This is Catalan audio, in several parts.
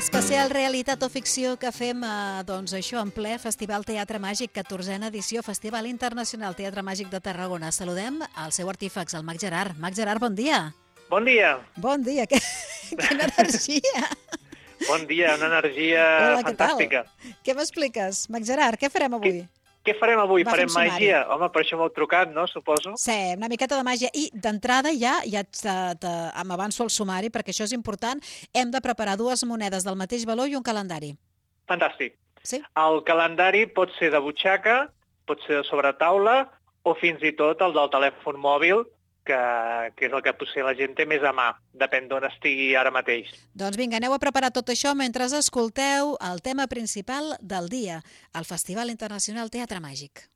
Especial realitat o ficció que fem, eh, doncs això, en ple Festival Teatre Màgic, 14a edició, Festival Internacional Teatre Màgic de Tarragona. Saludem al seu artífex, el Mac Gerard. Mac Gerard, bon dia. Bon dia. Bon dia, que... quina energia. Bon dia, una energia Hola, què tal? fantàstica. Què m'expliques? Mac Gerard, què farem avui? Què farem avui? Va, farem màgia? Home, per això m'heu trucat, no? Suposo. Sí, una miqueta de màgia. I d'entrada ja, ja te, m'avanço al sumari, perquè això és important, hem de preparar dues monedes del mateix valor i un calendari. Fantàstic. Sí? El calendari pot ser de butxaca, pot ser de sobretaula o fins i tot el del telèfon mòbil, que, que és el que potser la gent té més a mà, depèn d'on estigui ara mateix. Doncs vinga, aneu a preparar tot això mentre escolteu el tema principal del dia, el Festival Internacional Teatre Màgic.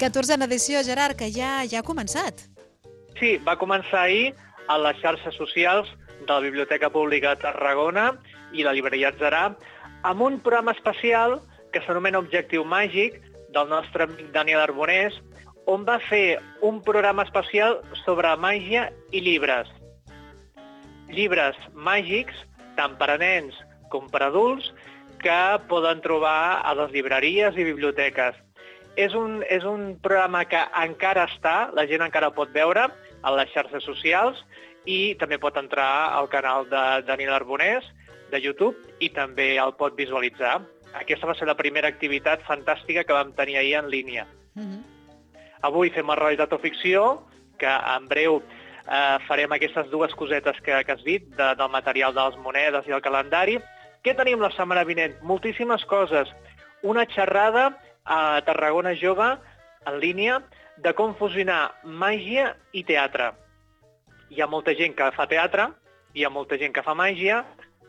Catorzena edició, Gerard, que ja ja ha començat. Sí, va començar ahir a les xarxes socials de la Biblioteca Pública de Tarragona i la Llibreria Atzarà amb un programa especial que s'anomena Objectiu Màgic del nostre amic Daniel Arbonés, on va fer un programa especial sobre màgia i llibres. Llibres màgics, tant per a nens com per a adults, que poden trobar a les llibreries i biblioteques. És un, és un programa que encara està, la gent encara pot veure a les xarxes socials i també pot entrar al canal de Daniel Arbonés de YouTube i també el pot visualitzar. Aquesta va ser la primera activitat fantàstica que vam tenir ahir en línia. Uh -huh. Avui fem la realitat o ficció, que en breu eh, farem aquestes dues cosetes que, que has dit, de, del material de les monedes i el calendari. Què tenim la setmana vinent? Moltíssimes coses. Una xerrada a Tarragona Jove, en línia, de com fusionar màgia i teatre. Hi ha molta gent que fa teatre, hi ha molta gent que fa màgia,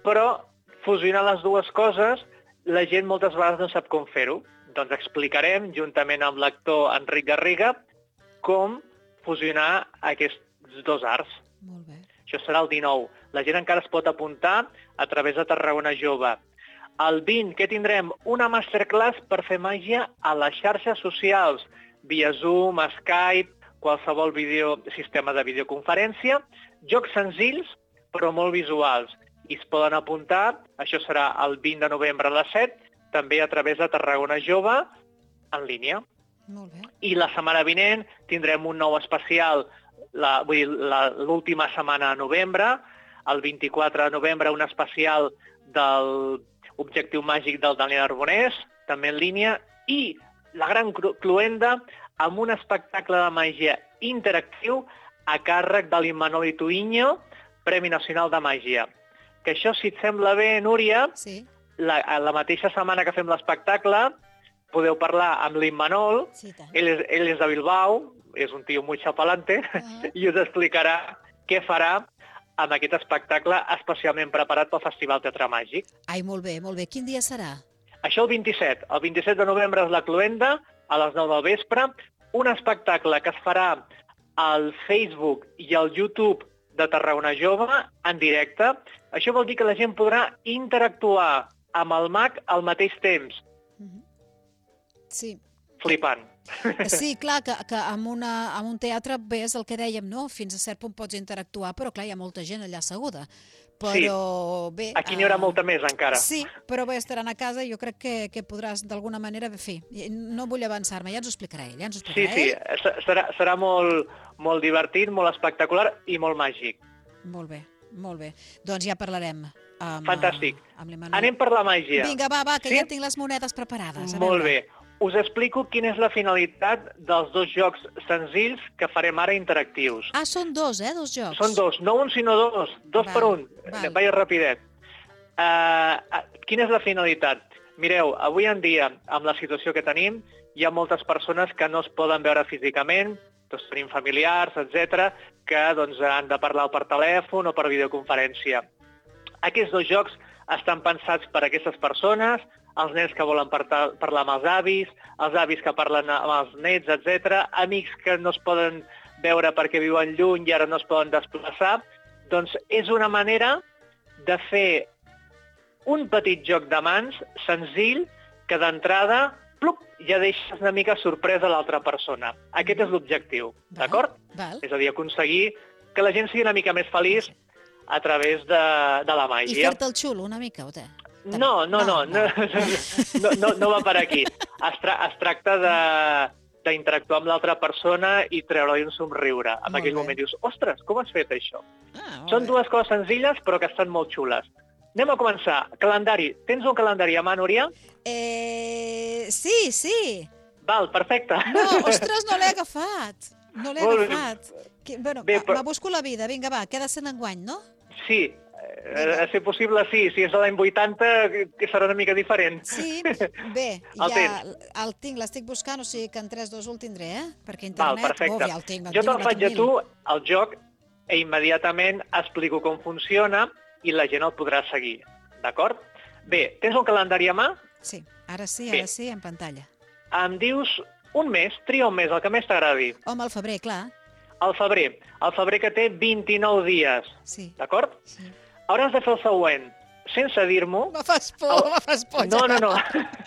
però fusionar les dues coses, la gent moltes vegades no sap com fer-ho. Doncs explicarem, juntament amb l'actor Enric Garriga, com fusionar aquests dos arts. Molt bé. Això serà el 19. La gent encara es pot apuntar a través de Tarragona Jove. El 20, què tindrem? Una masterclass per fer màgia a les xarxes socials, via Zoom, Skype, qualsevol video, sistema de videoconferència, jocs senzills però molt visuals. I es poden apuntar, això serà el 20 de novembre a les 7, també a través de Tarragona Jove, en línia. Molt bé. I la setmana vinent tindrem un nou especial, la- vull dir, l'última setmana de novembre, el 24 de novembre un especial del Objectiu Màgic del Daniel Arbonés, també en línia, i la gran cluenda amb un espectacle de màgia interactiu a càrrec de l'Immanol Ituinho, Premi Nacional de Màgia. Que això, si et sembla bé, Núria, Sí, la, la mateixa setmana que fem l'espectacle, podeu parlar amb l'Immanol, sí, tant. ell és, ell és de Bilbao, és un tio muy chapalante, Ah. i us explicarà què farà amb aquest espectacle especialment preparat pel Festival Teatre Màgic. Ai, molt bé, molt bé. Quin dia serà? Això el 27. El 27 de novembre és la Cluenda, a les 9 del vespre, un espectacle que es farà al Facebook i al YouTube de Tarragona Jove en directe. Això vol dir que la gent podrà interactuar amb el mag al mateix temps. Mhm. Sí, Flipant. Sí, clar, que, que amb, una, amb un teatre bé és el que dèiem, no? Fins a cert punt pots interactuar, però clar, hi ha molta gent allà asseguda. Però bé... Aquí n'hi haurà eh, molta més encara. Sí, però bé, estaran a casa i jo crec que, que podràs d'alguna manera... Fi, no vull avançar-me, ja ens ho explicarà ell, ja ens ho Sí, explicarà sí, ell. se- serà, serà molt, molt divertit, molt espectacular i molt màgic. Molt bé, molt bé. Doncs ja parlarem amb, Fantàstic. eh, amb. Anem per la màgia. Vinga, va, va, que Sí? ja tinc les monedes preparades. A Molt veure. bé. Us explico quina és la finalitat dels dos jocs senzills que farem ara interactius. Ah, són dos, eh, dos jocs. Són dos, no un sinó dos, dos Val, per un. val. Vaig rapidet. Uh, quina és la finalitat? Mireu, avui en dia, amb la situació que tenim, hi ha moltes persones que no es poden veure físicament, doncs tenim familiars, etc, que doncs, han de parlar per telèfon o per videoconferència. Aquests dos jocs estan pensats per a aquestes persones, els nens que volen parlar amb els avis, els avis que parlen amb els nets, etc, amics que no es poden veure perquè viuen lluny i ara no es poden desplaçar, doncs és una manera de fer un petit joc de mans senzill que d'entrada plup, ja deixes una mica sorpresa a l'altra persona. Aquest és l'objectiu, d'acord? És a dir, aconseguir que la gent sigui una mica més feliç a través de, de la I màgia. fer-te el xulo una mica, o què? No, no, no, no, no, no, no va per aquí. Es, tra es tracta de d'interactuar amb l'altra persona i treure-li un somriure. En Molt aquell bé. moment dius, ostres, com has fet això? Ah, Són dues coses senzilles, però que estan molt xules. Anem a començar. Calendari. Tens un calendari a mà, Núria? Eh, sí, sí. Val, perfecte. No, ostres, no l'he agafat. No l'he agafat. Que, bueno, Bé, però- me busco la vida. Vinga, va, queda sent enguany, no? Sí, eh, a ser possible sí. Si és de l'any 80, que serà una mica diferent. Sí, bé, El ja tens. el tinc, l'estic buscant, o sigui que en 3-2 el tindré, eh? Perquè Val, internet, perfecte. oh, ja el tinc. el jo te'l faig a tu, el joc, i immediatament explico com funciona i la gent el podrà seguir. D'acord? Bé, tens un calendari a mà? Sí, ara sí, Bé. ara sí, en pantalla. Em dius un mes, tria un mes, el que més t'agradi. Home, el febrer, clar. El febrer. El febrer que té 29 dies. Sí, D'acord? sí. Hauràs de fer el següent. Sense dir-m'ho... Me fas por, El- me fas por. No, no, no.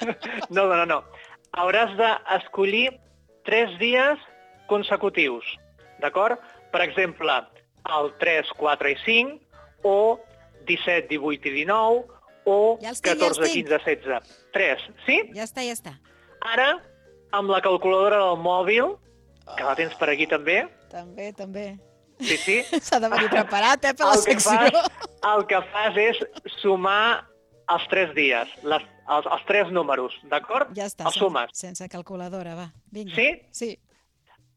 No, no, no, no. Hauràs d'escollir tres dies consecutius, d'acord? Per exemple, el 3, 4 i 5, o 17, 18 i 19, o Ja ja els 14, tinc. 15, 16. 3, sí? Ja està, ja està. Ara, amb la calculadora del mòbil, que la tens per aquí també, També, també. sí, sí, S'ha de venir preparat, eh, per la secció. fas, el que fas és sumar els tres dies, les, els, els tres números, d'acord? Ja està, Els sense, sumes. sense calculadora, va. Vinga. Sí? Sí.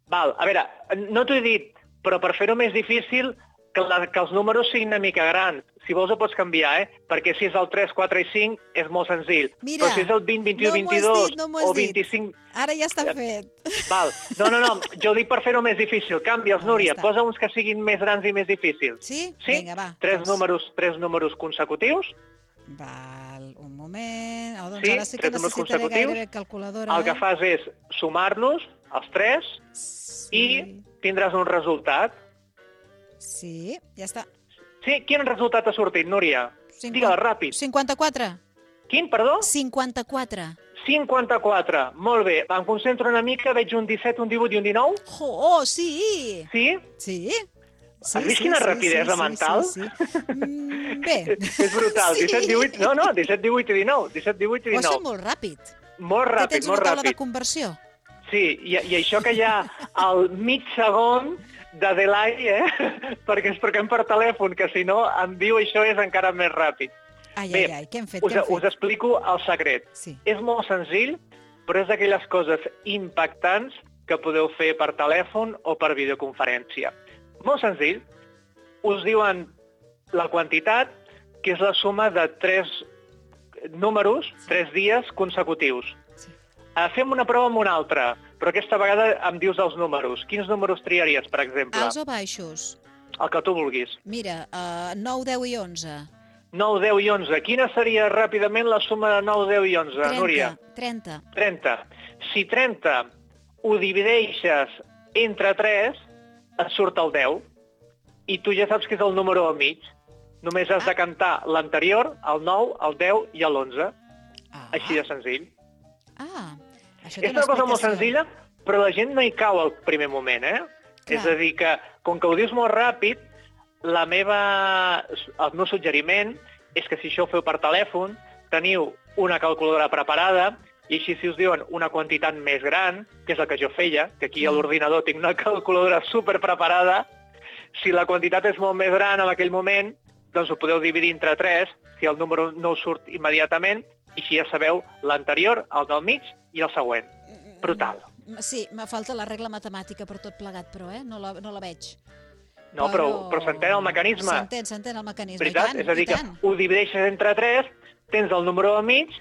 Val, a veure, no t'ho he dit, però per fer-ho més difícil, que, la, que els números siguin una mica grans. Si vols ho pots canviar, eh? Perquè si és el 3, 4 i 5 és molt senzill. Mira, però si és el 20, 21, no m'ho has 22 dit, no o dit. 25... Ara ja està fet. Val. No, no, no, jo dic per fer-ho més difícil. Canvia'ls, Ah, Núria, ja està. posa uns que siguin més grans i més difícils. Sí? Sí? Vinga, va. Tres, doncs. números, tres números consecutius. Val, un moment. Oh, doncs Sí, ara sí que necessitaré gairebé calculadora. El que eh? fas és sumar-los, els tres, Sí. i tindràs un resultat. Sí, ja està. Sí, quin resultat ha sortit, Núria? Cinquan- Digue'l ràpid. 54. Quin, perdó? 54. 54. Molt bé. Em concentro una mica, veig un 17, un 18 i un 19. Jo, oh, sí! Sí? Sí? Sí, Has vist quina rapidesa mental? Sí, sí. Mm, bé. És brutal. Sí. 17, 18... No, no, 17, 18 i 19. 17, 18 i Ho has fet 19. molt ràpid. Molt Que ràpid, tens una molt taula de ràpid. conversió. Sí, i, i això que hi ha al mig segon de delay, eh? perquè ens truquem per telèfon, que si no, em diu això és encara més ràpid. Ai, Bé, ai, ai, què hem fet? Us, què hem us fet? explico el secret. Sí. És molt senzill, però és d'aquelles coses impactants que podeu fer per telèfon o per videoconferència. Molt senzill. Us diuen la quantitat, que és la suma de tres números, tres dies consecutius. Sí. Uh, fem una prova amb una altra, però aquesta vegada em dius els números. Quins números triaries, per exemple? Alts o baixos? El que tu vulguis. Mira, uh, 9, 10 i 11. 9, 10 i 11. Quina seria ràpidament la suma de 9, 10 i 11, 30, Núria? 30. 30. Si 30 ho divideixes entre 3, et surt el 10. I tu ja saps que és el número al mig. Només has de cantar l'anterior, el 9, el 10 i l'11. Ah, Així de senzill. ah, això És una cosa molt senzilla, però la gent no hi cau al primer moment, eh? Clar. És a dir, que com que ho dius molt ràpid, la meva, el meu suggeriment és que si això ho feu per telèfon, teniu una calculadora preparada i així si us diuen una quantitat més gran, que és el que jo feia, que aquí a Mm. l'ordinador tinc una calculadora super preparada, si la quantitat és molt més gran en aquell moment, doncs ho podeu dividir entre 3, si el número no us surt immediatament, i així ja sabeu l'anterior, el del mig i el següent. Brutal. Sí, me falta la regla matemàtica per tot plegat, però, eh? No la, no la veig. No, però, però s'entén el mecanisme. S'entén, s'entén el mecanisme. Veritat? I tant, és a dir, que tant. ho divideixes entre 3, tens el número al mig,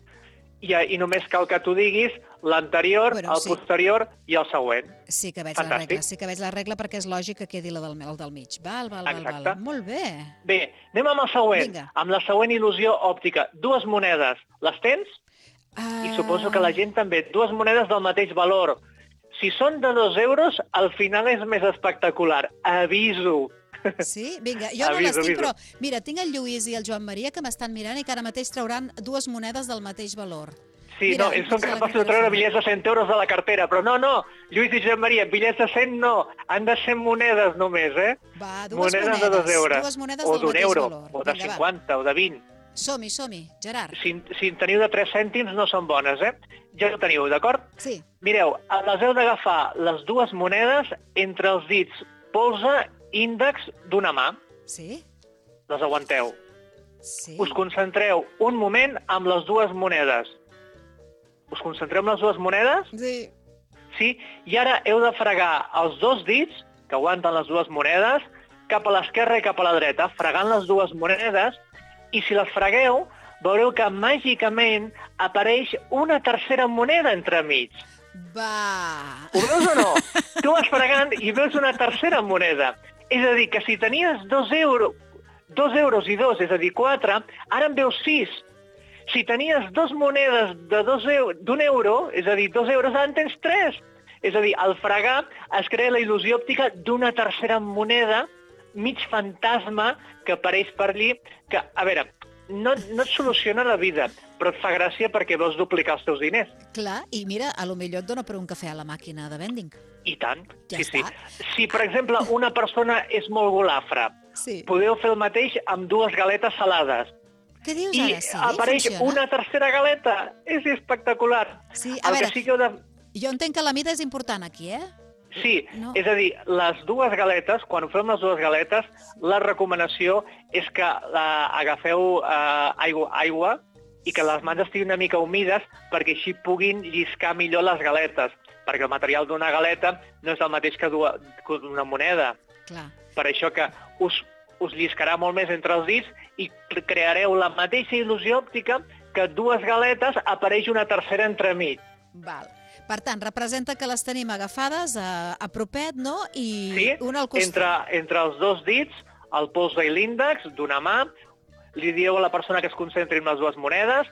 i, i només cal que tu diguis l'anterior, Bueno, el sí. posterior i el següent. Sí que veig la Fantàstic. regla, sí que veig la regla perquè és lògic que quedi la del, el del mig. Val, val, val, val. Molt bé. Bé, anem amb el següent. Vinga. Amb la següent il·lusió òptica. Dues monedes. Les tens? Uh... I suposo que la gent també. Dues monedes del mateix valor. Si són de dos euros, al final és més espectacular. Aviso. Sí? Vinga, jo no les tinc, aviso. però mira, tinc el Lluís i el Joan Maria que m'estan mirant i que ara mateix trauran dues monedes del mateix valor. Sí, Mira, no, ells són capaços de treure bitllets de 100 euros de la cartera, però no, no, Lluís i Josep Maria, bitllets de 100 no, han de ser monedes només, eh? Va, dues monedes, monedes, de 2 euros, dues monedes o d'un euro, valor. o de Vinga, va. 50, o de 20. Som-hi, som-hi, Gerard. Si, si en teniu de 3 cèntims no són bones, eh? Ja ho teniu, d'acord? Sí, Mireu, les heu d'agafar les dues monedes entre els dits polze índex d'una mà. sí, Les aguanteu. sí. Us concentreu un moment amb les dues monedes. Us concentreu amb les dues monedes? Sí. Sí? I ara heu de fregar els dos dits, que aguanten les dues monedes, cap a l'esquerra i cap a la dreta, fregant les dues monedes, i si les fregueu, veureu que màgicament apareix una tercera moneda entremig. Va. Ho veus o no? Tu vas fregant i veus una tercera moneda. És a dir, que si tenies dos euros, dos euros i dos, és a dir, quatre, ara en veus sis. Si tenies dos monedes eu d'un euro, és a dir, dos euros, ara en tens tres. És a dir, al fregar es crea la il·lusió òptica d'una tercera moneda mig fantasma que apareix per allí, que, a veure, no, no et soluciona la vida, però et fa gràcia perquè vols duplicar els teus diners. Clar, i mira, a lo millor et dona per un cafè a la màquina de vending. I tant, Ja sí, sí. està. Si, per exemple, una persona és molt golafra, Sí. podeu fer el mateix amb dues galetes salades. Què dius I ara? Sí, apareix funciona? una tercera galeta. És espectacular. Sí, a el veure, que sí que de... jo entenc que la mida és important aquí, eh? Sí, No. és a dir, les dues galetes, quan fem les dues galetes, la recomanació és que la, agafeu eh, aigua, aigua i que les mans estiguin una mica humides perquè així puguin lliscar millor les galetes, perquè el material d'una galeta no és el mateix que du- que una moneda. Clar. Per això que us, us lliscarà molt més entre els dits i cre- creareu la mateixa il·lusió òptica que dues galetes apareix una tercera entremig. Val. Per tant, representa que les tenim agafades a, a propet, no? I Sí? una al costat. Entre, entre els dos dits, el polze i l'índex d'una mà, li dieu a la persona que es concentri en les dues monedes,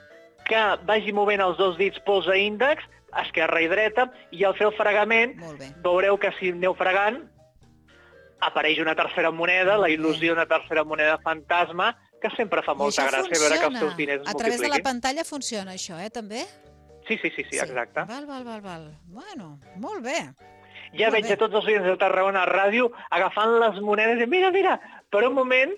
que vagi movent els dos dits polze i índex, esquerra i dreta, i al fer el fregament veureu que si aneu fregant apareix una tercera moneda, la il·lusió d'una tercera moneda fantasma, que sempre fa molta gràcia veure que els teus diners es A través de la multipliquin. pantalla funciona això, eh, també? Sí, sí, sí, sí, exacte. Val, val, val, val. Bueno, molt bé. Ja veig a tots els oients de Tarragona Ràdio agafant les monedes i mira, mira, per un moment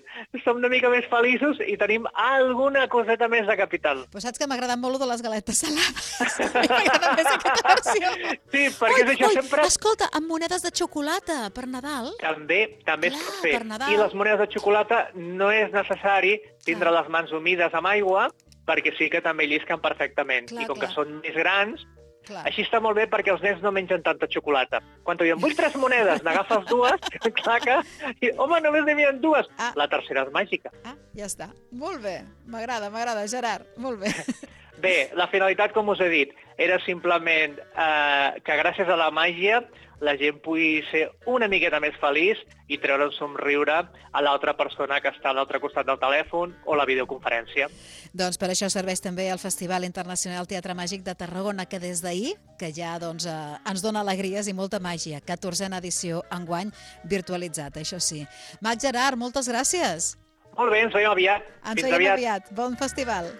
som una mica més feliços i tenim alguna coseta més de capital. Però saps que m'ha agradat molt de les galetes salades. M'agrada més aquesta versió. Sí, perquè és això, ui, sempre... Escolta, amb monedes de xocolata per Nadal. També també es Clar, pot fer. per Nadal. I les monedes de xocolata no és necessari tindre Clar. les mans humides amb aigua perquè sí que també llisquen perfectament. Clar, I com clar. que són més grans, Clar. així està molt bé perquè els nens no mengen tanta xocolata. Quan te diuen, vull tres monedes, n'agafes dues, que... I, home, només n'hi havia dues. Ah. La tercera és màgica. Ah, ja està. Molt bé. M'agrada, m'agrada, Gerard. Molt bé. Bé, la finalitat, com us he dit, era simplement eh, que gràcies a la màgia la gent pugui ser una miqueta més feliç i treure un somriure a l'altra persona que està a l'altre costat del telèfon o la videoconferència. Doncs per això serveix també el Festival Internacional Teatre Màgic de Tarragona, que des d'ahir, que ja doncs, eh, ens dona alegries i molta màgia. 14a edició enguany virtualitzat, això sí. Mac Gerard, moltes gràcies. Molt bé, ens veiem aviat. Ens Fins veiem aviat. aviat. Bon festival.